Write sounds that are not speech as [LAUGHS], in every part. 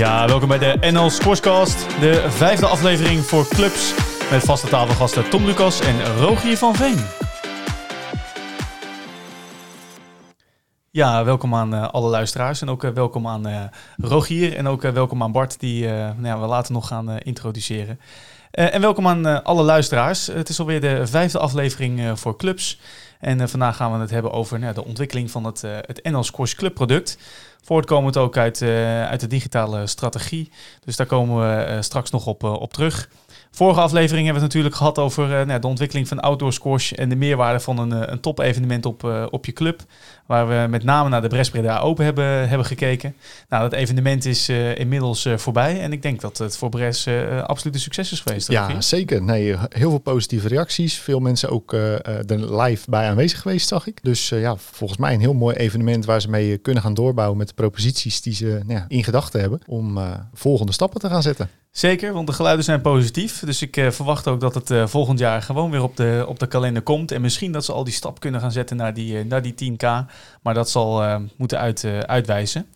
Ja, welkom bij de NL Scorescast, de vijfde aflevering voor clubs met vaste tafelgasten Tom Lucas en Rogier van Veen. Ja, welkom aan uh, alle luisteraars en ook uh, welkom aan uh, Rogier en ook welkom aan Bart, die nou ja, we later nog gaan introduceren. en welkom aan alle luisteraars. Het is alweer de vijfde aflevering voor clubs. En vandaag gaan we het hebben over nou, de ontwikkeling van het, het NL Scores Club product. Voortkomend ook uit, uit de digitale strategie. Dus daar komen we straks nog op, op terug. Vorige aflevering hebben we het natuurlijk gehad over nou, de ontwikkeling van outdoor squash en de meerwaarde van een, een top-evenement op, op je club. Waar we met name naar de Brest Open hebben, hebben gekeken. Nou, dat evenement is uh, inmiddels uh, voorbij. En ik denk dat het voor Bres uh, absoluut een succes is geweest. Ja, zeker. Nee, heel veel positieve reacties. Veel mensen ook er live bij aanwezig geweest, zag ik. Dus ja, volgens mij een heel mooi evenement waar ze mee kunnen gaan doorbouwen met de proposities die ze nou ja, in gedachten hebben om volgende stappen te gaan zetten. Zeker, want de geluiden zijn positief. Dus ik uh, verwacht ook dat het uh, volgend jaar gewoon weer op de, op de kalender komt. En misschien dat ze al die stap kunnen gaan zetten naar die, uh, naar die 10k. Maar dat zal moeten uit, uitwijzen.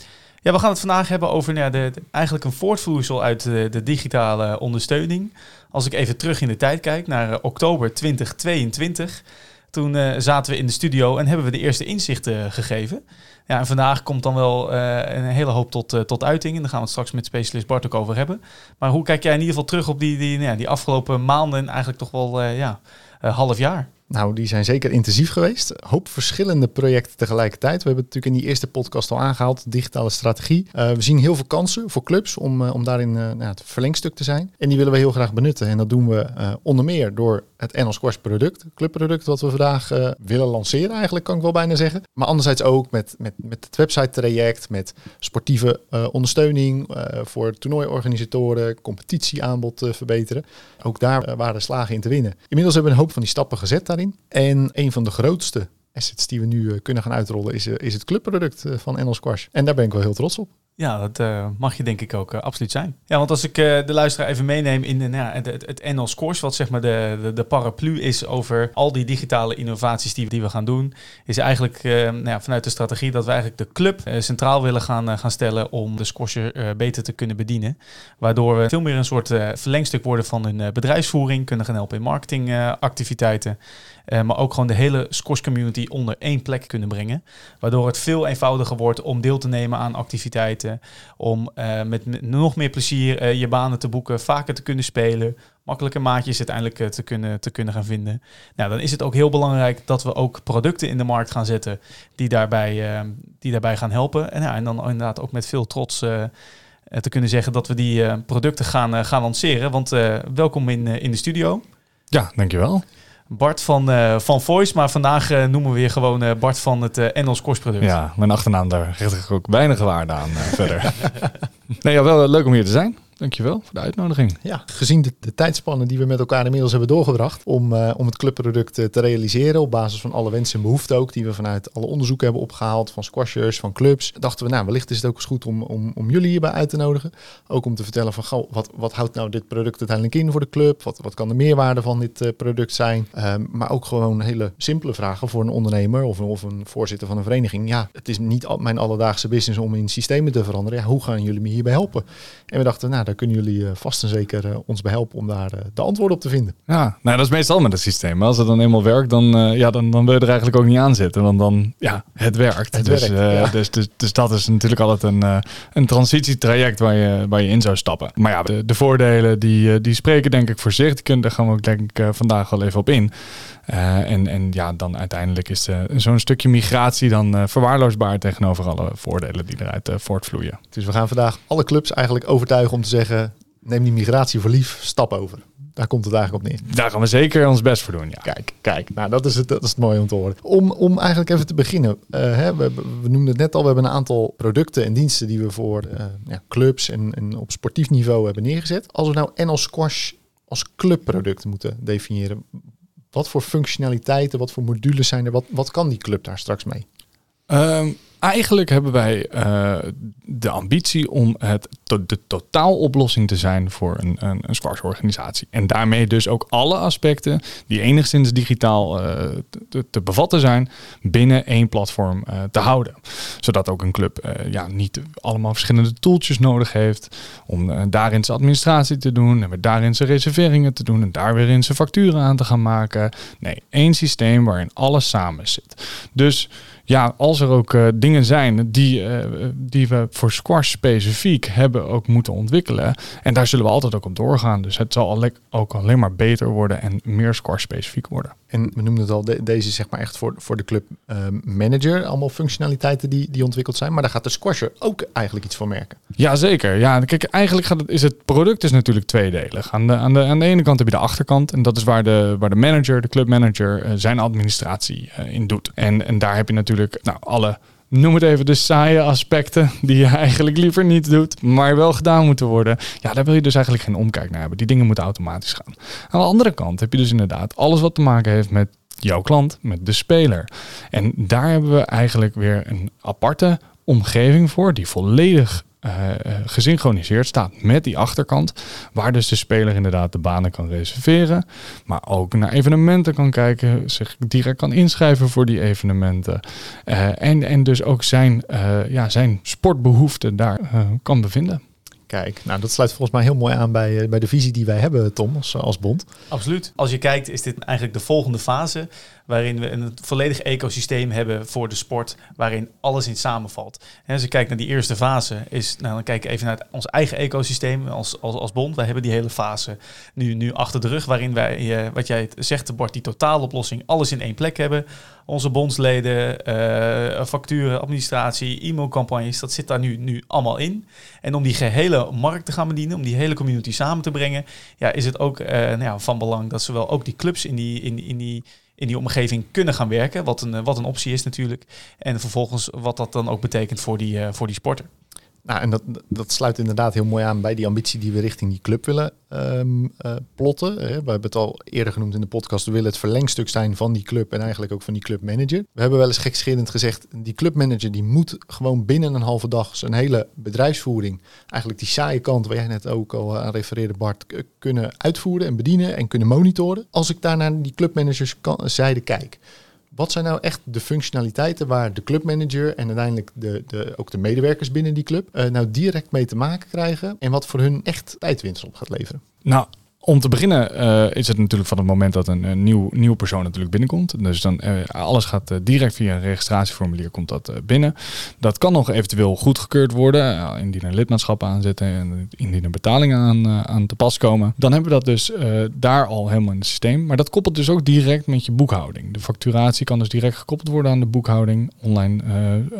Ja, we gaan het vandaag hebben over nou, de, de, eigenlijk een voortvloeisel uit de, digitale ondersteuning. Als ik even terug in de tijd kijk naar oktober 2022. Toen zaten we in de studio en hebben we de eerste inzichten gegeven. Ja, en vandaag komt dan wel een hele hoop tot, tot uiting. En daar gaan we het straks met specialist Bart ook over hebben. Maar hoe kijk jij in ieder geval terug op die, die, nou ja, die afgelopen maanden en eigenlijk toch wel ja, half jaar? Nou, die zijn zeker intensief geweest. Een hoop verschillende projecten tegelijkertijd. We hebben het natuurlijk in die eerste podcast al aangehaald, digitale strategie. Uh, we zien heel veel kansen voor clubs om, uh, om daarin uh, nou, het verlengstuk te zijn. En die willen we heel graag benutten. En dat doen we onder meer door het NL Squash product, clubproduct, wat we vandaag willen lanceren eigenlijk, kan ik wel bijna zeggen. Maar anderzijds ook met, met, met het website traject, met sportieve ondersteuning voor toernooiorganisatoren, competitieaanbod verbeteren. Ook daar waren slagen in te winnen. Inmiddels hebben we een hoop van die stappen gezet daarin. En een van de grootste assets die we nu uh, kunnen gaan uitrollen is, uh, is het clubproduct uh, van NL Squash. En daar ben ik wel heel trots op. Ja, dat uh, mag je denk ik ook uh, absoluut zijn. Ja, want als ik uh, de luisteraar even meeneem in de, nou, het, het, het NL Scores, wat zeg maar de, de, paraplu is over al die digitale innovaties die, die we gaan doen, is eigenlijk nou ja, vanuit de strategie dat we eigenlijk de club centraal willen gaan, gaan stellen om de squasher beter te kunnen bedienen. Waardoor we veel meer een soort verlengstuk worden van hun bedrijfsvoering, kunnen gaan helpen in marketingactiviteiten. Maar ook gewoon de hele squash community onder één plek kunnen brengen. Waardoor het veel eenvoudiger wordt om deel te nemen aan activiteiten om uh, met, nog meer plezier uh, je banen te boeken, vaker te kunnen spelen, makkelijke maatjes uiteindelijk te, kunnen, te kunnen gaan vinden. Nou, dan is het ook heel belangrijk dat we ook producten in de markt gaan zetten die daarbij, die daarbij gaan helpen. En, ja, en dan inderdaad ook met veel trots te kunnen zeggen dat we die producten gaan, gaan lanceren. Want welkom in, in de studio. Ja, dankjewel. Bart van, uh, van Voice, maar vandaag uh, noemen we weer gewoon uh, Bart van het Engels Kostproduct. Ja, mijn achternaam daar geeft ik ook weinig waarde aan verder. [LAUGHS] nee, ja, wel leuk om hier te zijn. Dankjewel voor de uitnodiging. Ja, gezien de, de tijdspannen die we met elkaar inmiddels hebben doorgebracht om, uh, om het clubproduct uh, te realiseren op basis van alle wensen en behoeften ook die we vanuit alle onderzoeken hebben opgehaald van squashers, van clubs, dachten we nou wellicht is het ook eens goed om, om, om jullie hierbij uit te nodigen. Ook om te vertellen van wat, wat houdt nou dit product uiteindelijk in voor de club? Wat, wat kan de meerwaarde van dit uh, product zijn? Um, maar ook gewoon hele simpele vragen voor een ondernemer of, of een voorzitter van een vereniging. Ja, het is niet mijn alledaagse business om in systemen te veranderen. Ja, hoe gaan jullie me hierbij helpen? En we dachten nou daar kunnen jullie eh, vast en zeker eh, ons bij helpen om daar eh, de antwoorden op te vinden. Ja, nou dat is meestal met het systeem. Als het dan eenmaal werkt, dan, ja, dan, dan wil je er eigenlijk ook niet aan zitten. Want dan, ja, het werkt. Het dus, werkt dus, dus, dus, dat is natuurlijk altijd een, een transitietraject waar je, waar je in zou stappen. Maar ja, de, de voordelen die, die spreken denk ik voor zich. Die kunnen, daar gaan we ook denk ik vandaag wel even op in. Uh, en, en ja, dan uiteindelijk is uh, zo'n stukje migratie dan uh, verwaarloosbaar tegenover alle voordelen die eruit voortvloeien. Dus we gaan vandaag alle clubs eigenlijk overtuigen om te zeggen: neem die migratie voor lief, stap over. Daar komt het eigenlijk op neer. Daar gaan we zeker ons best voor doen. Ja. Kijk, kijk. Nou, dat is het, dat is het mooie om te horen. Om, om eigenlijk even te beginnen. hè, we, we noemden het net al. We hebben een aantal producten en diensten die we voor ja, clubs en, en op sportief niveau hebben neergezet. Als we nou NL Squash als clubproduct moeten definiëren, wat voor functionaliteiten, wat voor modules zijn er? Wat, wat kan die club daar straks mee? Um, eigenlijk hebben wij uh, de ambitie om het de totaaloplossing te zijn voor een, een, een squash-organisatie. En daarmee dus ook alle aspecten die enigszins digitaal uh, te, te, bevatten zijn, binnen één platform uh, te houden. Zodat ook een club ja, niet allemaal verschillende tooltjes nodig heeft om daarin zijn administratie te doen en daarin zijn reserveringen te doen en daar weer in zijn facturen aan te gaan maken. Nee, één systeem waarin alles samen zit. Dus ja, als er ook uh, dingen zijn die, uh, die we voor squash specifiek hebben ook moeten ontwikkelen. En daar zullen we altijd ook op doorgaan. Dus het zal ook alleen maar beter worden en meer squash specifiek worden. En we noemden het al, de, deze zeg maar echt voor, voor de club uh, manager. Allemaal functionaliteiten die, die ontwikkeld zijn. Maar daar gaat de squasher ook eigenlijk iets van merken. Jazeker. Ja, kijk, eigenlijk gaat is het product is natuurlijk tweedelig. Aan de, aan, de, aan de ene kant heb je de achterkant. En dat is waar de, waar de manager, de clubmanager, uh, zijn administratie uh, in doet. En, en daar heb je natuurlijk nou, alle noem het even de saaie aspecten die je eigenlijk liever niet doet, maar wel gedaan moeten worden. Ja, daar wil je dus eigenlijk geen omkijk naar hebben. Die dingen moeten automatisch gaan. Aan de andere kant heb je dus inderdaad alles wat te maken heeft met jouw klant, met de speler. En daar hebben we eigenlijk weer een aparte omgeving voor die volledig uh, gesynchroniseerd staat met die achterkant. Waar dus de speler inderdaad de banen kan reserveren. Maar ook naar evenementen kan kijken. Zich direct kan inschrijven voor die evenementen. Uh, en, en dus ook zijn, uh, ja, zijn sportbehoeften daar kan bevinden. Kijk, nou dat sluit volgens mij heel mooi aan bij, bij de visie die wij hebben, Tom, als, als bond. Absoluut. Als je kijkt, is dit eigenlijk de volgende fase waarin we een volledig ecosysteem hebben voor de sport, waarin alles in samenvalt. En als je kijkt naar die eerste fase, is, nou, dan kijken we even naar ons eigen ecosysteem als, als, als bond. Wij hebben die hele fase nu, nu achter de rug, waarin wij, uh, wat jij zegt, Bart, die totaaloplossing, alles in één plek hebben. Onze bondsleden, uh, facturen, administratie, e-mailcampagnes, dat zit daar nu, nu allemaal in. En om die gehele markt te gaan bedienen, om die hele community samen te brengen, ja, is het ook uh, nou ja, van belang dat zowel ook die clubs in die, in, in die in die omgeving kunnen gaan werken. Wat een, wat een optie is natuurlijk. En vervolgens wat dat dan ook betekent voor die, uh, voor die sporter. Nou, en dat, dat sluit inderdaad heel mooi aan bij die ambitie die we richting die club willen um, uh, plotten. We hebben het al eerder genoemd in de podcast. We willen het verlengstuk zijn van die club en eigenlijk ook van die clubmanager. We hebben wel eens gekscherend gezegd, die clubmanager die moet gewoon binnen een halve dag zijn hele bedrijfsvoering, eigenlijk die saaie kant waar jij net ook al aan refereerde Bart, kunnen uitvoeren en bedienen en kunnen monitoren. Als ik daar naar die clubmanagers zijde kijk. Wat zijn nou echt de functionaliteiten waar de clubmanager en uiteindelijk de, de, ook de medewerkers binnen die club uh, nou direct mee te maken krijgen en wat voor hun echt tijdwinst op gaat leveren? Nou, om te beginnen uh, is het natuurlijk van het moment dat een, nieuw, nieuwe persoon natuurlijk binnenkomt. Dus dan uh, alles gaat uh, direct via een registratieformulier komt dat binnen. Dat kan nog eventueel goedgekeurd worden, indien er lidmaatschap aanzetten en indien er betalingen aan, aan te pas komen. Dan hebben we dat dus daar al helemaal in het systeem. Maar dat koppelt dus ook direct met je boekhouding. De facturatie kan dus direct gekoppeld worden aan de boekhouding. Online,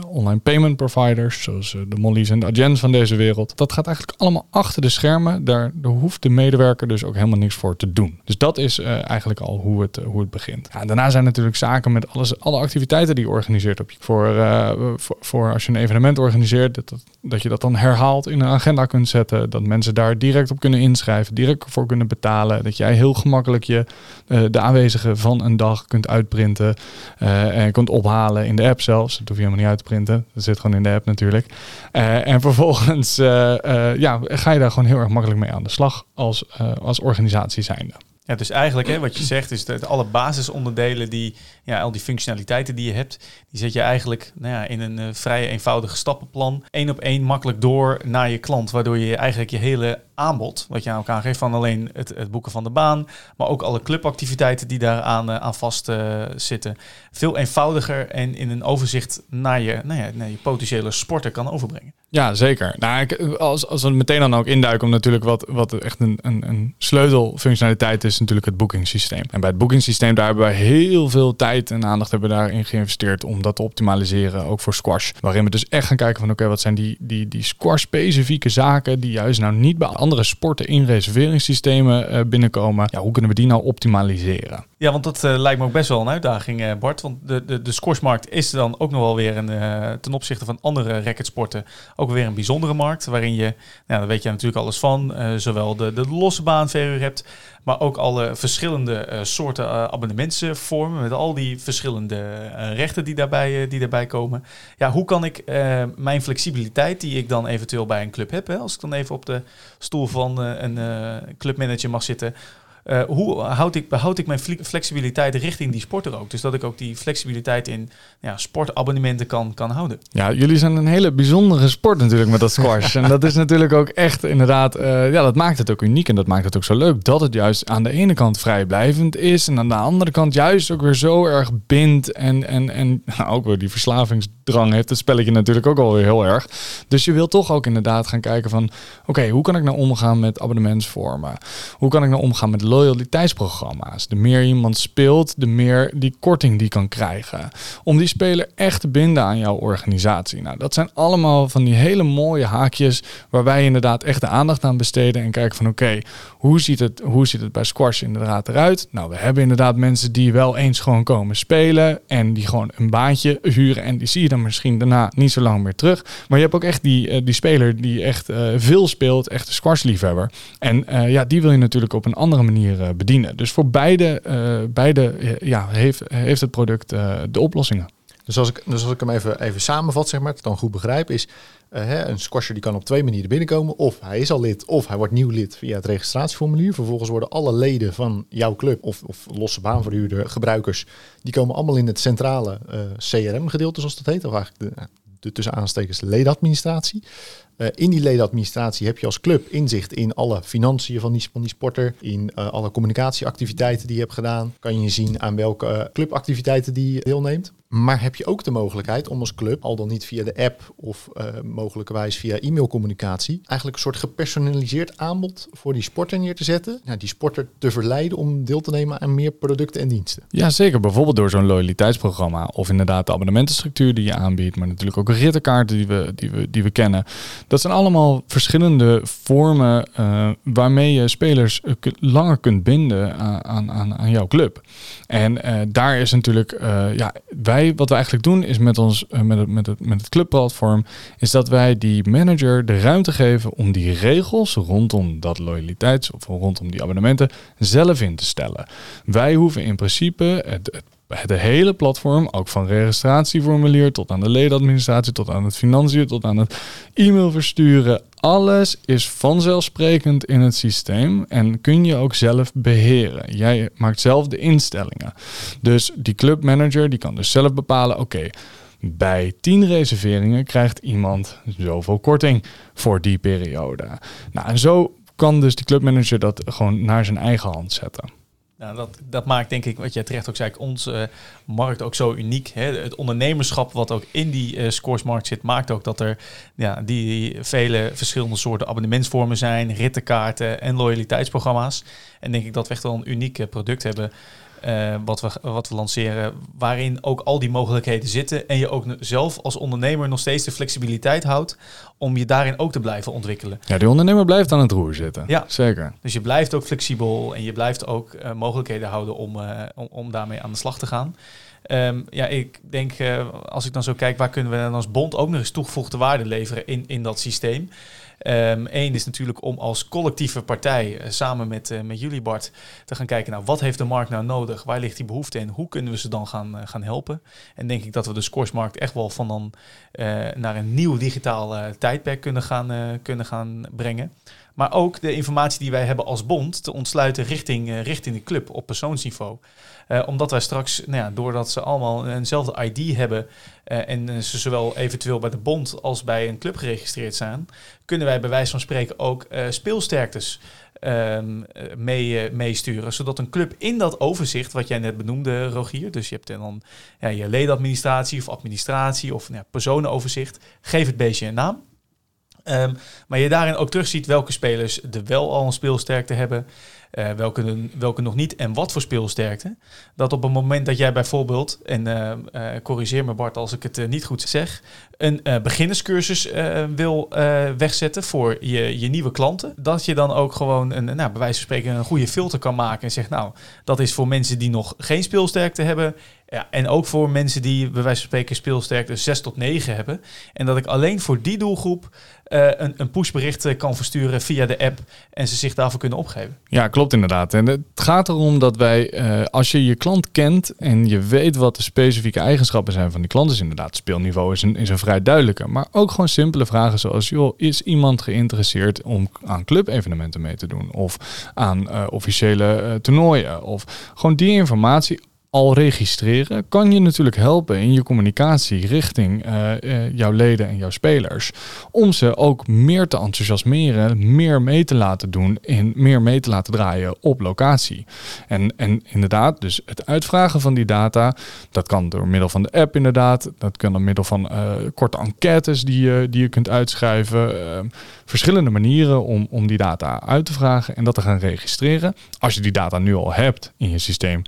online payment providers, zoals de Molly's en de Agents van deze wereld. Dat gaat eigenlijk allemaal achter de schermen. Daar, daar hoeft de medewerker dus ook helemaal niks voor te doen. Dus dat is uh, eigenlijk al hoe het, uh, hoe het begint. Ja, daarna zijn natuurlijk zaken met alles, alle activiteiten die je organiseert op je. Voor, uh, voor, voor, als je een evenement organiseert, dat, dat, dat, je dat dan herhaalt in een agenda kunt zetten. Dat mensen daar direct op kunnen inschrijven, direct voor kunnen betalen. Dat jij heel gemakkelijk je, de aanwezigen van een dag kunt uitprinten en kunt ophalen in de app zelfs. Dat hoef je helemaal niet uit te printen. Dat zit gewoon in de app natuurlijk. en vervolgens ja, ga je daar gewoon heel erg makkelijk mee aan de slag als, als organisatie zijnde. Ja, dus eigenlijk hè, wat je zegt is dat alle basisonderdelen die, ja, al die functionaliteiten die je hebt, die zet je eigenlijk nou ja, in een uh, vrij eenvoudige stappenplan, één op één makkelijk door naar je klant, waardoor je eigenlijk je hele aanbod, wat je aan elkaar geeft, van alleen het, het boeken van de baan, maar ook alle clubactiviteiten die daar aan, uh, aan vast uh, zitten, veel eenvoudiger en in een overzicht naar je, nou ja, naar je potentiële sporter kan overbrengen. Ja, zeker. Nou, ik, als, als we meteen dan ook induiken, om natuurlijk wat, wat echt een, een, een sleutelfunctionaliteit is, natuurlijk het boekingssysteem. En bij het boekingssysteem, daar hebben we heel veel tijd en aandacht hebben daarin geïnvesteerd om dat te optimaliseren, ook voor squash. Waarin we dus echt gaan kijken van, oké, wat zijn die, die, die squash-specifieke zaken die juist nou niet bij andere sporten in reserveringssystemen uh, binnenkomen. Ja, hoe kunnen we die nou optimaliseren? Ja, want dat uh, lijkt me ook best wel een uitdaging, uh, Bart. Want de, de, de scoresmarkt is dan ook nog wel weer een, ten opzichte van andere racketsporten ook weer een bijzondere markt. Waarin je, nou, daar weet je natuurlijk alles van, zowel de, de losse baanverhuur hebt, maar ook alle verschillende uh, soorten uh, abonnementsvormen met al die verschillende uh, rechten die daarbij, die daarbij komen. Ja, hoe kan ik mijn flexibiliteit die ik dan eventueel bij een club heb, hè, als ik dan even op de stoel van een clubmanager mag zitten, uh, hoe houd ik, behoud ik mijn flexibiliteit richting die sporter ook? Dus dat ik ook die flexibiliteit in ja, sportabonnementen kan, kan houden. Ja, jullie zijn een hele bijzondere sport natuurlijk met dat squash. [LAUGHS] en dat is natuurlijk ook echt inderdaad, uh, ja, dat maakt het ook uniek en dat maakt het ook zo leuk. Dat het juist aan de ene kant vrijblijvend is en aan de andere kant juist ook weer zo erg bindt. En, en, en [LAUGHS] nou, ook weer die verslavingsdrang heeft het spelletje natuurlijk ook alweer heel erg. Dus je wilt toch ook inderdaad gaan kijken van, oké, hoe kan ik nou omgaan met abonnementsvormen? Hoe kan ik nou omgaan met loyaliteitsprogramma's. De meer iemand speelt, de meer die korting die kan krijgen. Om die speler echt te binden aan jouw organisatie. Nou, dat zijn allemaal van die hele mooie haakjes waar wij inderdaad echt de aandacht aan besteden en kijken van oké, hoe, ziet het, hoe ziet het bij squash inderdaad eruit? Nou, we hebben inderdaad mensen die wel eens gewoon komen spelen en die gewoon een baantje huren en die zie je dan misschien daarna niet zo lang meer terug. Maar je hebt ook echt die, uh, die speler die echt uh, veel speelt, echt een squashliefhebber. En uh, ja, die wil je natuurlijk op een andere manier eh, bedienen. Dus voor beide, uh, beide eh, ja, heeft, heeft het product de oplossingen. Dus als ik, dus als ik hem even, even samenvat, zeg maar, het dan goed begrijp, is hè, een squasher die kan op twee manieren binnenkomen. Of hij is al lid, of hij wordt nieuw lid via het registratieformulier. Vervolgens worden alle leden van jouw club of, of losse baanverhuurder gebruikers, die komen allemaal in het centrale CRM-gedeelte, zoals dat heet. Of eigenlijk de, de tussen aanstekens ledenadministratie. Uh, in die ledenadministratie heb je als club inzicht in alle financiën van die, sporter, in uh, alle communicatieactiviteiten die je hebt gedaan. Kan je zien aan welke uh, clubactiviteiten die deelneemt. Maar heb je ook de mogelijkheid om als club, al dan niet via de app of mogelijkerwijs via e-mailcommunicatie, eigenlijk een soort gepersonaliseerd aanbod voor die sporter neer te zetten. Nou, die sporter te verleiden om deel te nemen aan meer producten en diensten. Ja, zeker. Bijvoorbeeld door zo'n loyaliteitsprogramma of inderdaad de abonnementenstructuur die je aanbiedt, maar natuurlijk ook rittenkaarten die we, die we, die we kennen. Dat zijn allemaal verschillende vormen uh, waarmee je spelers langer kunt binden aan, aan, aan jouw club. En uh, daar is natuurlijk, ja, wij wat we eigenlijk doen is met ons, met het, met het, met het clubplatform, is dat wij die manager de ruimte geven om die regels rondom dat loyaliteits- of rondom die abonnementen zelf in te stellen. Wij hoeven in principe het het hele platform, ook van registratieformulier tot aan de ledenadministratie, tot aan het financiën, tot aan het e-mail versturen. Alles is vanzelfsprekend in het systeem en kun je ook zelf beheren. Jij maakt zelf de instellingen. Dus die clubmanager die kan dus zelf bepalen: oké, bij 10 reserveringen krijgt iemand zoveel korting voor die periode. Nou, en zo kan dus die clubmanager dat gewoon naar zijn eigen hand zetten. Dat, dat maakt denk ik, wat jij terecht ook zei, onze markt ook zo uniek. Hè? Het ondernemerschap wat ook in die uh, scoresmarkt zit, maakt ook dat er ja, die vele verschillende soorten abonnementsvormen zijn, rittenkaarten en loyaliteitsprogramma's. En denk ik dat we echt wel een uniek eh, product hebben wat, we, wat we lanceren, waarin ook al die mogelijkheden zitten en je ook zelf als ondernemer nog steeds de flexibiliteit houdt om je daarin ook te blijven ontwikkelen. Ja, de ondernemer blijft aan het roer zitten. Ja, zeker. Dus je blijft ook flexibel en je blijft ook uh, mogelijkheden houden om, uh, om, om, daarmee aan de slag te gaan. Um, ja, ik denk, als ik dan zo kijk, waar kunnen we dan als bond ook nog eens toegevoegde waarde leveren in, in dat systeem? Eén ehm, is natuurlijk om als collectieve partij uh, samen met, uh, met jullie Bart te gaan kijken naar nou, wat heeft de markt nou nodig, waar ligt die behoefte en hoe kunnen we ze dan gaan, uh, gaan helpen. En denk ik dat we de scoresmarkt echt wel van dan naar een nieuw digitaal tijdperk kunnen gaan, kunnen gaan brengen. Maar ook de informatie die wij hebben als bond te ontsluiten richting, richting de club op persoonsniveau. Uh, omdat wij straks, nou ja, doordat ze allemaal eenzelfde ID hebben en ze zowel eventueel bij de bond als bij een club geregistreerd zijn, kunnen wij bij wijze van spreken ook speelsterktes um, mee, meesturen. Zodat een club in dat overzicht, wat jij net benoemde, Rogier, dus je hebt dan ja, je ledenadministratie of administratie of nou, personenoverzicht, geef het beestje een naam. Ehm, maar je daarin ook terugziet welke spelers er wel al een speelsterkte hebben, uh, welke, welke nog niet en wat voor speelsterkte. Dat op het moment dat jij bijvoorbeeld, en uh, uh, corrigeer me Bart als ik het niet goed zeg, een beginnerscursus wil wegzetten voor je, je nieuwe klanten, dat je dan ook gewoon een, nou, bij wijze van spreken een goede filter kan maken en zegt, nou, dat is voor mensen die nog geen speelsterkte hebben ja, en ook voor mensen die bij wijze van spreken speelsterkte 6 tot 9 hebben. En dat ik alleen voor die doelgroep uh, een, een pushbericht eh, kan versturen via de app en ze zich daarvoor kunnen opgeven. Ja, klopt inderdaad. En het gaat erom dat wij, uh, als je je klant kent en je weet wat de specifieke eigenschappen zijn van die klant, is inderdaad speelniveau is een, is een vrij duidelijke. Maar ook gewoon simpele vragen zoals, joh, is iemand geïnteresseerd om aan clubevenementen mee te doen? Of aan officiële toernooien? Of gewoon die informatie al registreren, kan je natuurlijk helpen in je communicatie richting uh, uh, jouw leden en jouw spelers. Om ze ook meer te enthousiasmeren, meer mee te laten doen en meer mee te laten draaien op locatie. En, en inderdaad, dus het uitvragen van die data, dat kan door middel van de app inderdaad, dat kan door middel van uh, korte enquêtes die je, die je kunt uitschrijven. verschillende manieren om, om die data uit te vragen en dat te gaan registreren. Als je die data nu al hebt in je systeem,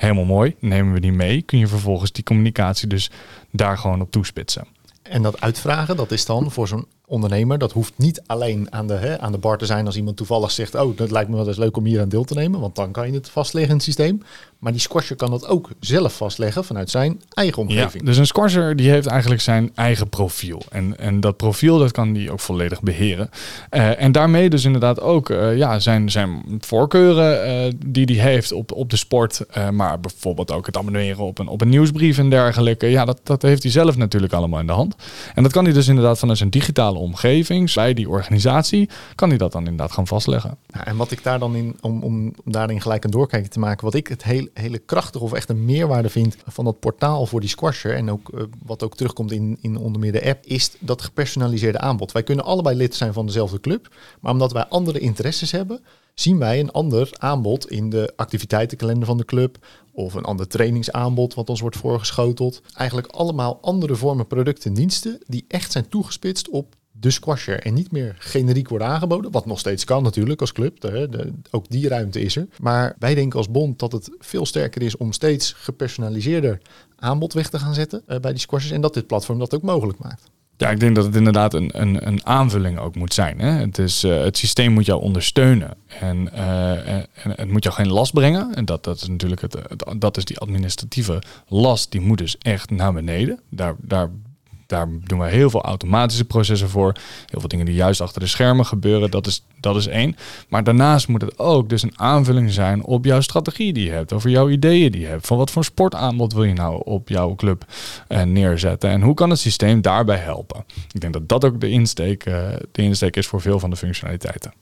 helemaal mooi, nemen we die mee. Kun je vervolgens die communicatie dus daar gewoon op toespitsen. En dat uitvragen, dat is dan voor zo'n ondernemer, dat hoeft niet alleen aan de, hè, aan de bar te zijn als iemand toevallig zegt, oh, dat lijkt me wel eens leuk om hier aan deel te nemen, want dan kan je het vastleggen in het systeem. Maar die squasher kan dat ook zelf vastleggen vanuit zijn eigen omgeving. Ja, dus een squasher die heeft eigenlijk zijn eigen profiel. En, en dat profiel dat kan die ook volledig beheren. Uh, en daarmee dus inderdaad ook uh, ja, zijn, zijn voorkeuren uh, die hij heeft op, op de sport. maar bijvoorbeeld ook het abonneren op een, op een nieuwsbrief en dergelijke. Ja, dat, dat heeft hij zelf natuurlijk allemaal in de hand. En dat kan hij dus inderdaad vanuit zijn digitale omgeving, bij die organisatie, kan hij dat dan inderdaad gaan vastleggen. Ja, en wat ik daar dan in, om, om daarin gelijk een doorkijkje te maken, wat ik het heel hele krachtige of echt een meerwaarde vind van dat portaal voor die squasher en ook uh, wat ook terugkomt in, in onder meer de app, is dat gepersonaliseerde aanbod. Wij kunnen allebei lid zijn van dezelfde club, maar omdat wij andere interesses hebben, zien wij een ander aanbod in de activiteitenkalender van de club of een ander trainingsaanbod wat ons wordt voorgeschoteld. Eigenlijk allemaal andere vormen producten en diensten die echt zijn toegespitst op de squasher en niet meer generiek worden aangeboden. Wat nog steeds kan natuurlijk als club. De, ook die ruimte is er. Maar wij denken als bond dat het veel sterker is om steeds gepersonaliseerder aanbod weg te gaan zetten uh, bij die squashers. En dat dit platform dat ook mogelijk maakt. Ja, ik denk dat het inderdaad een, een, een aanvulling ook moet zijn. Hè? Het, is, uh, het systeem moet jou ondersteunen en, uh, en, het moet jou geen last brengen. En dat, dat is natuurlijk het, dat is die administratieve last, die moet dus echt naar beneden. Daar, daar daar doen we heel veel automatische processen voor. Heel veel dingen die juist achter de schermen gebeuren. Dat is, dat is één. Maar daarnaast moet het ook dus een aanvulling zijn op jouw strategie die je hebt. Over jouw ideeën die je hebt. Van wat voor sportaanbod wil je nou op jouw club uh, neerzetten. En hoe kan het systeem daarbij helpen? Ik denk dat dat ook de insteek, uh, de insteek is voor veel van de functionaliteiten.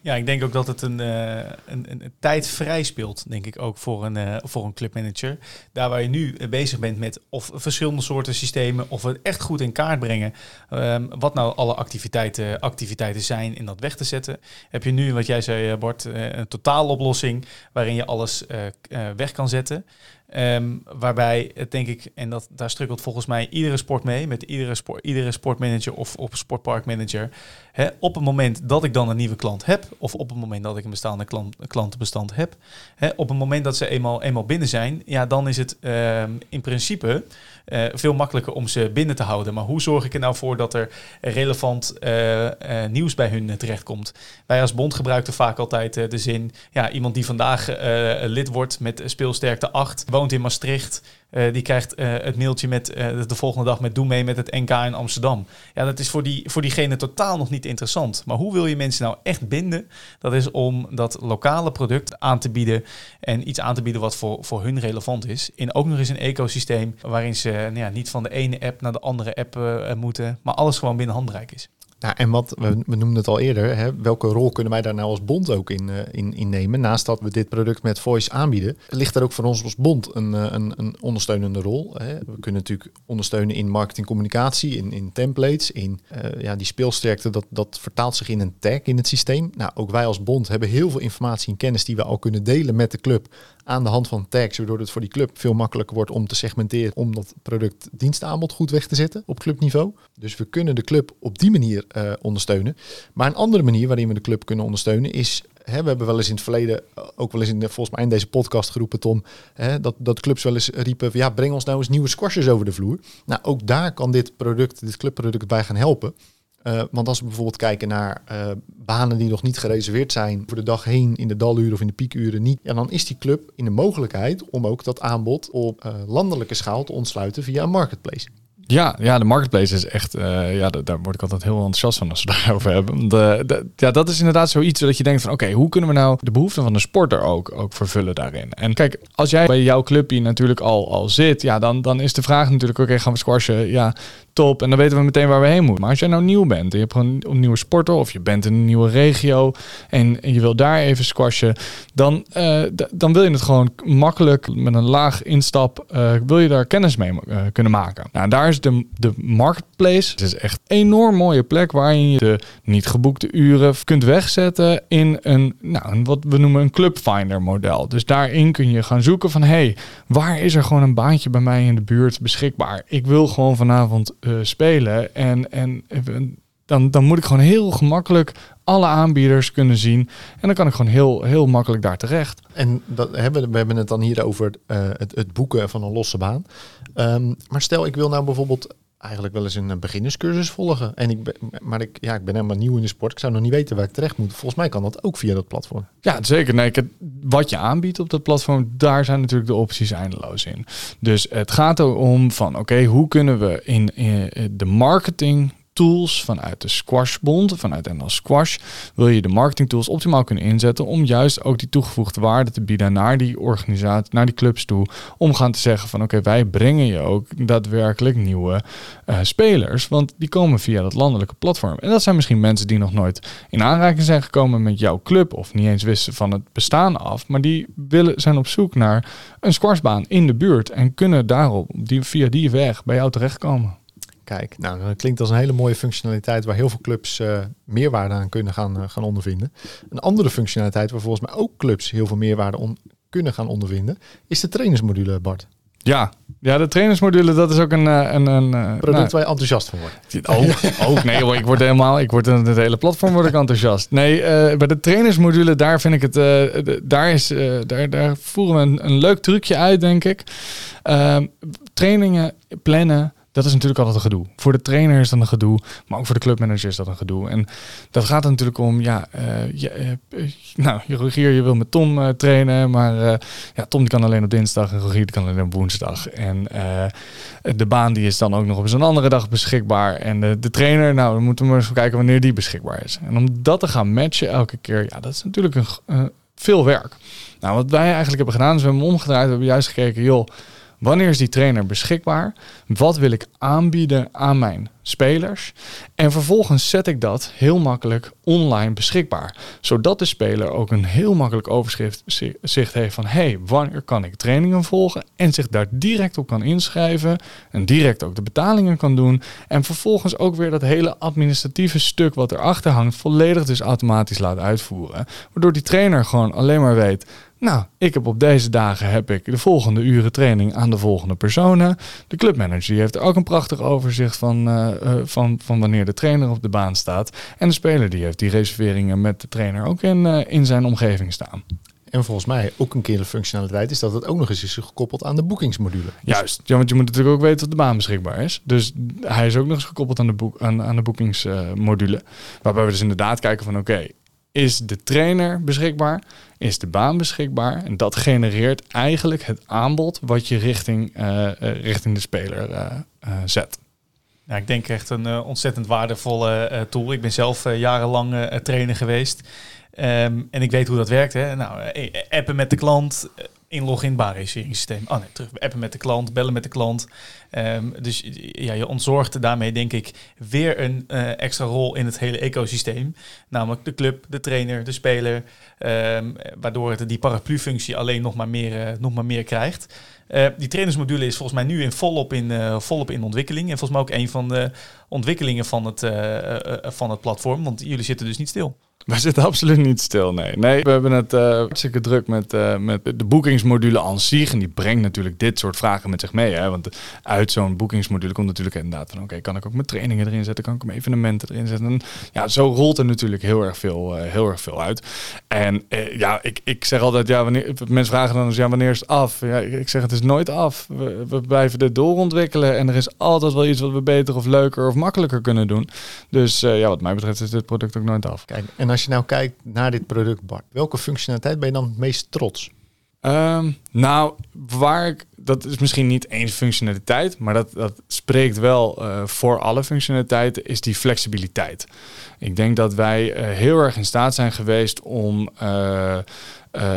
Ja, ik denk ook dat het een, uh, een, een, tijd vrij speelt, denk ik ook voor een, uh, voor een clubmanager. Daar waar je nu bezig bent met of verschillende soorten systemen, of het echt goed in kaart brengen, um, wat nou alle activiteiten, activiteiten zijn in dat weg te zetten. Heb je nu, wat jij zei Bart, een totaaloplossing waarin je alles weg kan zetten. Um, waarbij het denk ik, en dat, daar strukkelt volgens mij iedere sport mee, met iedere, sport, iedere sportmanager of, sportparkmanager. Hè, op het moment dat ik dan een nieuwe klant heb, of op het moment dat ik een bestaande klant, klantenbestand heb, hè, op het moment dat ze eenmaal, eenmaal binnen zijn, ja, dan is het um, in principe uh, veel makkelijker om ze binnen te houden. Maar hoe zorg ik er nou voor dat er relevant uh, uh, nieuws bij hun terechtkomt? Wij als bond gebruiken vaak altijd de zin, ja, iemand die vandaag lid wordt met speelsterkte 8, woont in Maastricht, uh, die krijgt uh, het mailtje met uh, de volgende dag met doe mee met het NK in Amsterdam. Ja, dat is voor, die, voor diegene totaal nog niet interessant. Maar hoe wil je mensen nou echt binden? Dat is om dat lokale product aan te bieden en iets aan te bieden wat voor, voor hun relevant is. In ook nog eens een ecosysteem waarin ze nou ja, niet van de ene app naar de andere app moeten, maar alles gewoon binnen handbereik is. Nou, en wat we, noemden het al eerder, hè, welke rol kunnen wij daar nou als bond ook in, uh, in, in nemen? Naast dat we dit product met Voice aanbieden, ligt er ook voor ons als bond een, uh, een, een ondersteunende rol. Hè. We kunnen natuurlijk ondersteunen in marketingcommunicatie, in, in templates, in uh, ja, die speelsterkte, dat, dat vertaalt zich in een tag in het systeem. Nou, ook wij als bond hebben heel veel informatie en kennis die we al kunnen delen met de club aan de hand van tags, waardoor het voor die club veel makkelijker wordt om te segmenteren, om dat product dienstaanbod goed weg te zetten op clubniveau. Dus we kunnen de club op die manier uh, ondersteunen. Maar een andere manier waarin we de club kunnen ondersteunen is we hebben wel eens in het verleden, eh, ook wel eens in volgens mij in deze podcast geroepen, Tom, dat, dat clubs wel eens riepen, ja, breng ons nou eens nieuwe squashers over de vloer. Nou, ook daar kan dit product, dit clubproduct bij gaan helpen. Uh, want als we bijvoorbeeld kijken naar uh, banen die nog niet gereserveerd zijn voor de dag heen in de daluren of in de piekuren niet, ja, dan is die club in de mogelijkheid om ook dat aanbod op uh, landelijke schaal te ontsluiten via een marketplace. Ja, ja, de marketplace is echt, ja, daar word ik altijd heel enthousiast van als we [LAUGHS] daarover hebben. De, ja, dat is inderdaad zoiets dat je denkt van, oké, hoe kunnen we nou de behoeften van de sporter ook, ook vervullen daarin? En kijk, als jij bij jouw clubje natuurlijk al, al zit, ja, dan, dan is de vraag natuurlijk, oké, gaan we squashen? Ja, top. En dan weten we meteen waar we heen moeten. Maar als jij nou nieuw bent en je hebt gewoon een nieuwe sporter of je bent in een nieuwe regio en, je wil daar even squashen, dan, uh, dan wil je het gewoon makkelijk met een laag instap, uh, wil je daar kennis mee uh, kunnen maken. Nou, daar is de, de marketplace. Het is echt een enorm mooie plek waarin je de niet geboekte uren kunt wegzetten in een, nou, een, wat we noemen een clubfinder model. Dus daarin kun je gaan zoeken van, hey, waar is er gewoon een baantje bij mij in de buurt beschikbaar? Ik wil gewoon vanavond spelen. En, en dan, dan moet ik gewoon heel gemakkelijk alle aanbieders kunnen zien. En dan kan ik gewoon heel, heel makkelijk daar terecht. En dat hebben, we hebben het dan hier over het, het, boeken van een losse baan. Um, maar stel, ik wil nou bijvoorbeeld eigenlijk wel eens een beginnerscursus volgen. En ik ben, maar ik, ja, ik ben helemaal nieuw in de sport. Ik zou nog niet weten waar ik terecht moet. Volgens mij kan dat ook via dat platform. Ja, zeker. Nee, ik, wat je aanbiedt op dat platform, daar zijn natuurlijk de opties eindeloos in. Dus het gaat erom van, oké, hoe kunnen we in, in de marketing tools vanuit de Squashbond, vanuit NL Squash, wil je de marketing tools optimaal kunnen inzetten om juist ook die toegevoegde waarde te bieden naar die organisatie, naar die clubs toe, om gaan te zeggen van oké, wij brengen je ook daadwerkelijk nieuwe uh, spelers, want die komen via dat landelijke platform. En dat zijn misschien mensen die nog nooit in aanraking zijn gekomen met jouw club of niet eens wisten van het bestaan af, maar die willen, zijn op zoek naar een squashbaan in de buurt en kunnen daarop die, via die weg bij jou terechtkomen. Kijk, nou, dat klinkt als een hele mooie functionaliteit waar heel veel clubs uh, meerwaarde aan kunnen gaan, uh, gaan ondervinden. Een andere functionaliteit waar volgens mij ook clubs heel veel meerwaarde on kunnen gaan ondervinden, is de trainersmodule, Bart. Ja, ja, de trainersmodule, dat is ook een... Uh, een, een Product nou, waar je enthousiast van wordt. Ook, ook nee hoor, ik word helemaal... Ik word in het hele platform word ik enthousiast. Nee, bij de trainersmodule, daar vind ik het... daar, is, daar, daar voeren we een, een leuk trucje uit, denk ik. Ehm, trainingen plannen dat is natuurlijk altijd een gedoe. Voor de trainer is dat een gedoe, maar ook voor de clubmanager is dat een gedoe. En dat gaat er natuurlijk om, ja, uh, je, uh, nou, Rogier, je wil met Tom trainen, maar ja, Tom die kan alleen op dinsdag en Rogier die kan alleen op woensdag. En de baan die is dan ook nog op zo'n andere dag beschikbaar. En de, de trainer, nou, dan moeten we maar eens kijken wanneer die beschikbaar is. En om dat te gaan matchen elke keer, ja, dat is natuurlijk een, veel werk. Nou, wat wij eigenlijk hebben gedaan, is we hebben omgedraaid, we hebben juist gekeken, joh, Wanneer is die trainer beschikbaar? Wat wil ik aanbieden aan mijn spelers? En vervolgens zet ik dat heel makkelijk online beschikbaar. Zodat de speler ook een heel makkelijk overschrift zicht heeft van hey, wanneer kan ik trainingen volgen? En zich daar direct op kan inschrijven. En direct ook de betalingen kan doen. En vervolgens ook weer dat hele administratieve stuk wat erachter hangt, volledig dus automatisch laat uitvoeren. Waardoor die trainer gewoon alleen maar weet nou, ik heb op deze dagen heb ik de volgende uren training aan de volgende personen. De clubmanager die heeft ook een prachtig overzicht van, uh, uh, van, van wanneer de trainer op de baan staat. En de speler die heeft die reserveringen met de trainer ook in, uh, in zijn omgeving staan. En volgens mij ook een keer de functionaliteit is dat het ook nog eens is gekoppeld aan de boekingsmodule. Juist, ja, want je moet natuurlijk ook weten dat de baan beschikbaar is. Dus hij is ook nog eens gekoppeld aan de, boek, aan, aan de boekingsmodule. waarbij we dus inderdaad kijken van oké, okay, is de trainer beschikbaar? Is de baan beschikbaar? En dat genereert eigenlijk het aanbod wat je richting, uh, richting de speler uh, zet. Ja, ik denk echt een ontzettend waardevolle tool. Ik ben zelf jarenlang trainer geweest. Um, en ik weet hoe dat werkt. Hè. Nou, appen met de klant, inloggen in baanreserveringssysteem. Oh nee, terug appen met de klant, bellen met de klant. Um, dus ja, je ontzorgt daarmee denk ik weer een uh, extra rol in het hele ecosysteem. Namelijk de club, de trainer, de speler. Um, waardoor het die paraplu-functie alleen nog maar meer, uh, nog maar meer krijgt. Uh, die trainersmodule is volgens mij nu in volop, in, volop in ontwikkeling. En volgens mij ook een van de ontwikkelingen van het, van het platform. Want jullie zitten dus niet stil. Wij zitten absoluut niet stil, nee. Nee, we hebben het uh, hartstikke druk met, uh, met de boekingsmodule aan zich. En die brengt natuurlijk dit soort vragen met zich mee. Hè? Want uit zo'n boekingsmodule komt natuurlijk inderdaad van... oké, kan ik ook mijn trainingen erin zetten? Kan ik mijn evenementen erin zetten? En ja, zo rolt er natuurlijk heel erg veel, uh, heel erg veel uit. En ja, ik, ik zeg altijd, ja, wanneer, mensen vragen dan eens, ja, wanneer is het af? Ja, ik zeg, het is nooit af. We, we blijven dit doorontwikkelen. En er is altijd wel iets wat we beter of leuker of makkelijker kunnen doen. Dus ja, wat mij betreft is dit product ook nooit af. Kijk, en als je nou kijkt naar dit product, Bart, welke functionaliteit ben je dan het meest trots? Um, nou, waar ik, dat is misschien niet eens functionaliteit, maar dat, dat spreekt wel uh, voor alle functionaliteiten, is die flexibiliteit. Ik denk dat wij uh, heel erg in staat zijn geweest om uh,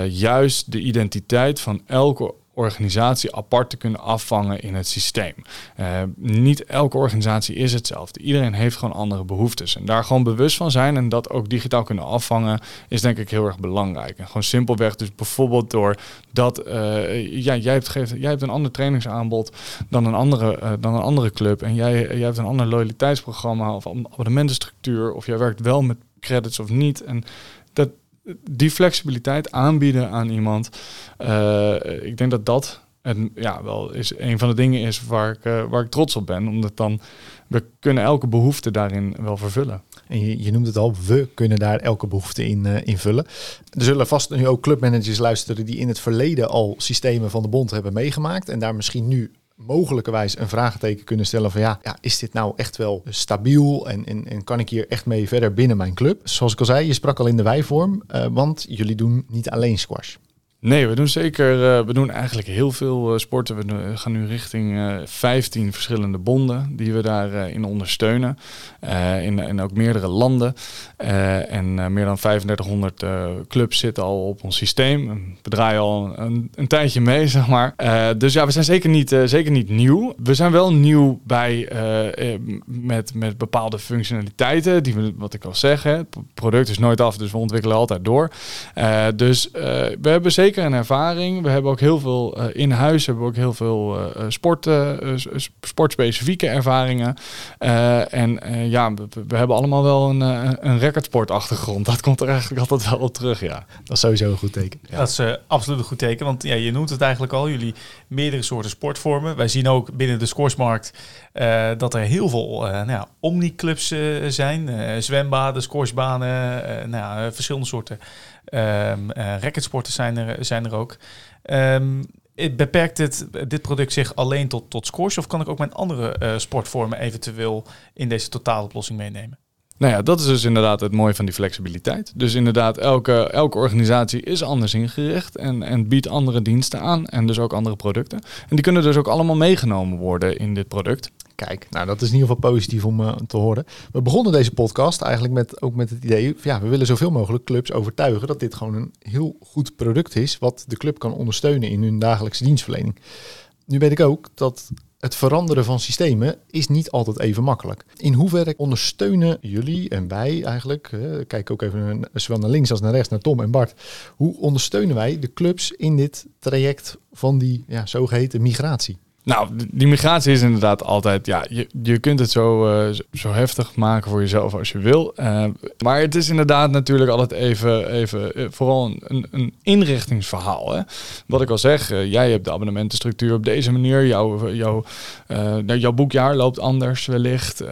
juist de identiteit van elke organisatie apart te kunnen afvangen in het systeem. Uh, niet elke organisatie is hetzelfde. Iedereen heeft gewoon andere behoeftes. En daar gewoon bewust van zijn en dat ook digitaal kunnen afvangen, is denk ik heel erg belangrijk. En gewoon simpelweg, dus bijvoorbeeld door dat uh, ja, jij, hebt, geeft, jij hebt een ander trainingsaanbod dan een andere, uh, dan een andere club. En jij, jij hebt een ander loyaliteitsprogramma of abonnementenstructuur. Of jij werkt wel met credits of niet. En dat, die flexibiliteit aanbieden aan iemand. Uh, ik denk dat dat en ja, wel is een van de dingen is waar ik, uh, waar ik trots op ben. Omdat dan we kunnen elke behoefte daarin wel vervullen. En je, noemt het al, we kunnen daar elke behoefte in uh, invullen. Er zullen vast nu ook clubmanagers luisteren die in het verleden al systemen van de bond hebben meegemaakt. En daar misschien nu mogelijkerwijs een vraagteken kunnen stellen van ja, ja is dit nou echt wel stabiel en, en, en, kan ik hier echt mee verder binnen mijn club? Zoals ik al zei, je sprak al in de wijvorm, uh, want jullie doen niet alleen squash. Nee, we doen zeker. Uh, we doen eigenlijk heel veel uh, sporten. We gaan nu richting uh, 15 verschillende bonden die we daarin in ondersteunen. in, in ook meerdere landen. en meer dan 3500 clubs zitten al op ons systeem. We draaien al een, een tijdje mee, [LAUGHS] zeg maar. dus ja, we zijn zeker niet, zeker niet nieuw. We zijn wel nieuw bij met, met bepaalde functionaliteiten. Die wat ik al zeg, het product is nooit af, dus we ontwikkelen altijd door. dus we hebben zeker zeker een ervaring. We hebben ook heel veel uh, in huis, hebben we ook heel veel uh, sport, uh, sportspecifieke ervaringen. en ja, we, we, hebben allemaal wel een, een recordsportachtergrond. Dat komt er eigenlijk altijd wel op terug, ja. Dat is sowieso een goed teken. Ja. Dat is absoluut een goed teken, want ja, je noemt het eigenlijk al, jullie meerdere soorten sportvormen. Wij zien ook binnen de scoresmarkt dat er heel veel nou ja, omniclubs zijn. zwembaden, squashbanen, nou, verschillende soorten Um, uh, racketsporten zijn er, zijn er ook. Um, beperkt het, dit product zich alleen tot, tot squash of kan ik ook mijn andere uh, sportvormen eventueel in deze totaaloplossing meenemen? Nou ja, dat is dus inderdaad het mooie van die flexibiliteit. Dus inderdaad, elke, elke organisatie is anders ingericht en, en biedt andere diensten aan en dus ook andere producten. En die kunnen dus ook allemaal meegenomen worden in dit product. Kijk, nou dat is in ieder geval positief om uh, te horen. We begonnen deze podcast eigenlijk met, ook met het idee, ja, we willen zoveel mogelijk clubs overtuigen dat dit gewoon een heel goed product is, wat de club kan ondersteunen in hun dagelijkse dienstverlening. Nu weet ik ook dat het veranderen van systemen is niet altijd even makkelijk. In hoeverre ondersteunen jullie en wij eigenlijk, uh, kijk ook even zowel naar links als naar rechts, naar Tom en Bart, hoe ondersteunen wij de clubs in dit traject van die ja, zogeheten migratie? Nou, die migratie is inderdaad altijd, ja, je, je kunt het zo, uh, zo heftig maken voor jezelf als je wil. Uh, maar het is inderdaad natuurlijk altijd even, even uh, vooral een, een inrichtingsverhaal. Hè? Wat ik al zeg, jij hebt de abonnementenstructuur op deze manier. Jouw, jouw, nou, jouw boekjaar loopt anders wellicht.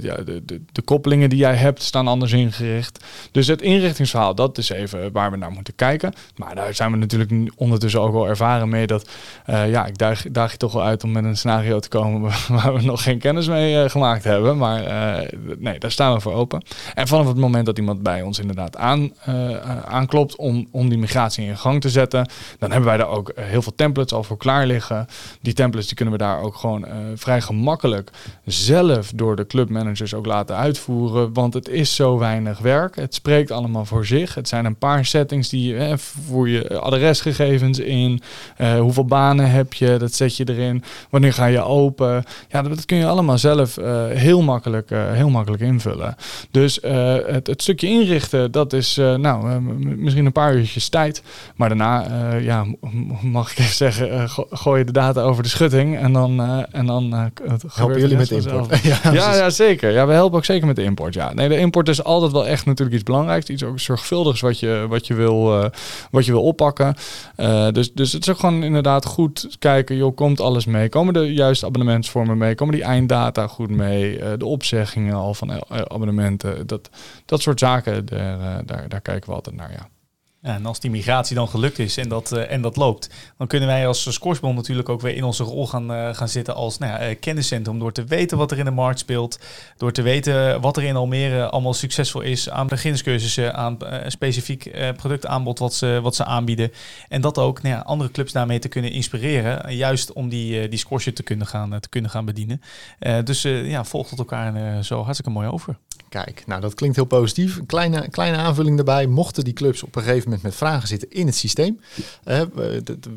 ja, de, de, de, koppelingen die jij hebt staan anders ingericht. Dus het inrichtingsverhaal, dat is even waar we naar moeten kijken. Maar daar zijn we natuurlijk ondertussen ook wel ervaren mee dat, ja, ik daag, daag je toch wel uit om met een scenario te komen [LAUGHS] waar we nog geen kennis mee uh, gemaakt hebben. Maar uh, nee, daar staan we voor open. En vanaf het moment dat iemand bij ons inderdaad aan, uh, aanklopt om, om die migratie in gang te zetten, dan hebben wij daar ook heel veel templates al voor klaar liggen. Die templates die kunnen we daar ook gewoon vrij gemakkelijk zelf door de clubmanagers ook laten uitvoeren. Want het is zo weinig werk. Het spreekt allemaal voor zich. Het zijn een paar settings die voer je adresgegevens in. hoeveel banen heb je? Dat zet je erin. Wanneer ga je open? Ja, dat, kun je allemaal zelf heel, makkelijk, heel makkelijk invullen. Dus het, het, stukje inrichten, dat is nou, misschien een paar uurtjes tijd. Maar daarna, ja, mag ik even zeggen, gooi je de data over de schutting en dan... en dan Helpen jullie met de import? [LAUGHS] ja, ja, ja, zeker. Ja, we helpen ook zeker met de import. Ja, nee, de import is altijd wel echt natuurlijk iets belangrijks. Iets ook zorgvuldigs wat je, wat je, wil, wat je wil oppakken. Dus, dus het is ook gewoon inderdaad goed kijken. Joh, komt alles mee? Komen de juiste abonnementsvormen mee? Komen die einddata goed mee? Uh, de opzeggingen al van abonnementen. Dat, dat soort zaken, daar, daar, daar kijken we altijd naar, ja. En als die migratie dan gelukt is en dat, uh, en dat loopt, dan kunnen wij als Scoresbond natuurlijk ook weer in onze rol gaan, uh, gaan zitten als nou ja, uh, kenniscentrum. Door te weten wat er in de markt speelt, door te weten wat er in Almere allemaal succesvol is aan beginnerscursussen, aan specifiek productaanbod wat ze, wat ze aanbieden. En dat ook nou ja, andere clubs daarmee te kunnen inspireren, juist om die, die scoresje te kunnen gaan, te kunnen gaan bedienen. dus ja, volgt het elkaar zo hartstikke mooi over. Kijk, nou dat klinkt heel positief. Een kleine, kleine aanvulling daarbij. Mochten die clubs op een gegeven moment met vragen zitten in het systeem. Uh,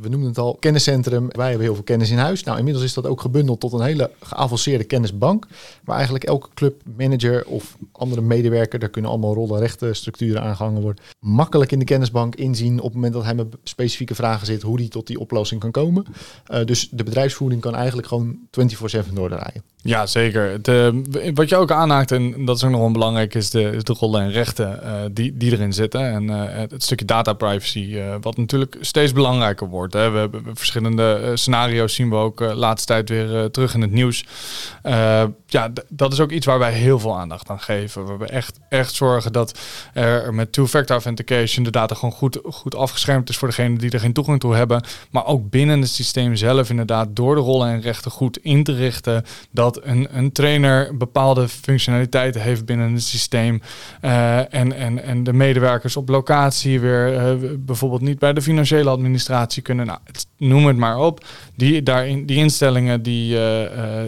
we, noemen het al kenniscentrum. Wij hebben heel veel kennis in huis. Nou, inmiddels is dat ook gebundeld tot een hele geavanceerde kennisbank. Waar eigenlijk elke clubmanager of andere medewerker, daar kunnen allemaal rollen, rechten, structuren aangehangen worden. Makkelijk in de kennisbank inzien op het moment dat hij met specifieke vragen zit, hoe die tot die oplossing kan komen. Uh, dus de bedrijfsvoering kan eigenlijk gewoon 24-7 doordraaien. Ja, zeker. De, wat je ook aanhaakt, en dat is ook nog wel belangrijk, is de, de rollen en rechten uh, die, die erin zitten. En uh, het stukje data privacy, wat natuurlijk steeds belangrijker wordt. Hè. We hebben verschillende scenario's, zien we ook de laatste tijd weer terug in het nieuws. ja, dat is ook iets waar wij heel veel aandacht aan geven. We echt, echt zorgen dat er met two-factor authentication de data gewoon goed, goed afgeschermd is voor degenen die er geen toegang toe hebben. Maar ook binnen het systeem zelf inderdaad door de rollen en rechten goed in te richten dat een, trainer bepaalde functionaliteiten heeft binnen het systeem. Uh, en, en, en de medewerkers op locatie weer uh, bijvoorbeeld niet bij de financiële administratie kunnen. Nou, noem het maar op. Die, daarin, die instellingen die, uh,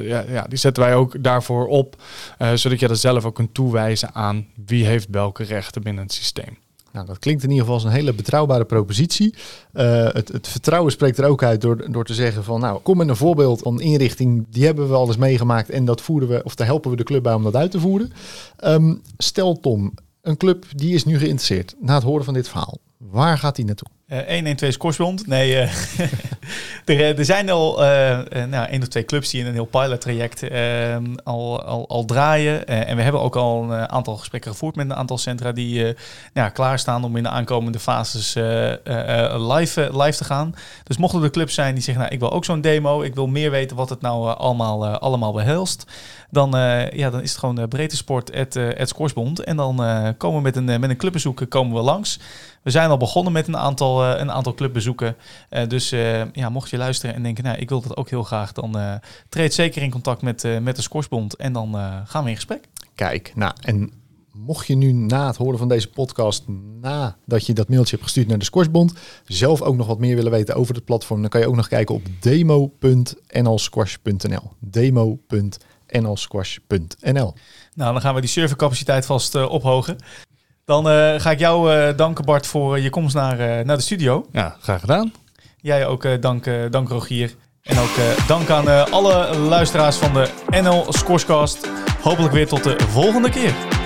ja, ja, die zetten wij ook daarvoor op. zodat je dat zelf ook kunt toewijzen aan wie heeft welke rechten binnen het systeem. Nou, dat klinkt in ieder geval als een hele betrouwbare propositie. Uh, het, het, vertrouwen spreekt er ook uit door, door te zeggen van nou, kom met een voorbeeld van inrichting, die hebben we al eens meegemaakt en dat voeren we, of daar helpen we de club bij om dat uit te voeren. Um, stel Tom, een club die is nu geïnteresseerd na het horen van dit verhaal. Waar gaat hij naartoe? Uh, 1-1-2 scoresbond. Nee, uh, [LAUGHS] er, er, zijn al nou, of twee clubs die in een heel pilot-traject ehm, al, al, al draaien. en we hebben ook al een aantal gesprekken gevoerd met een aantal centra die nou, klaarstaan om in de aankomende fases live, live te gaan. Dus mochten er clubs zijn die zeggen, nou, ik wil ook zo'n demo, ik wil meer weten wat het nou allemaal, allemaal behelst dan, ja, dan is het gewoon breedte sport, het, uh, het Scoresbond. En dan komen we met een, met een clubbezoek komen we langs. We zijn al begonnen met een aantal, een aantal clubbezoeken. dus ja, mocht je luisteren en denken, nou, ik wil dat ook heel graag, dan treed zeker in contact met, met de Scoresbond. En dan gaan we in gesprek. Kijk, nou, en mocht je nu na het horen van deze podcast, nadat je dat mailtje hebt gestuurd naar de Squashbond, zelf ook nog wat meer willen weten over het platform, dan kan je ook nog kijken op demo.nlsquash.nl. Demo.nl nlsquash.nl. Nou, dan gaan we die servercapaciteit vast uh, ophogen. Dan uh, ga ik jou uh, danken, Bart, voor je komst naar, naar de studio. Ja, graag gedaan. Jij ook dank, dank Rogier. En ook dank aan alle luisteraars van de NL Scorescast. Hopelijk weer tot de volgende keer.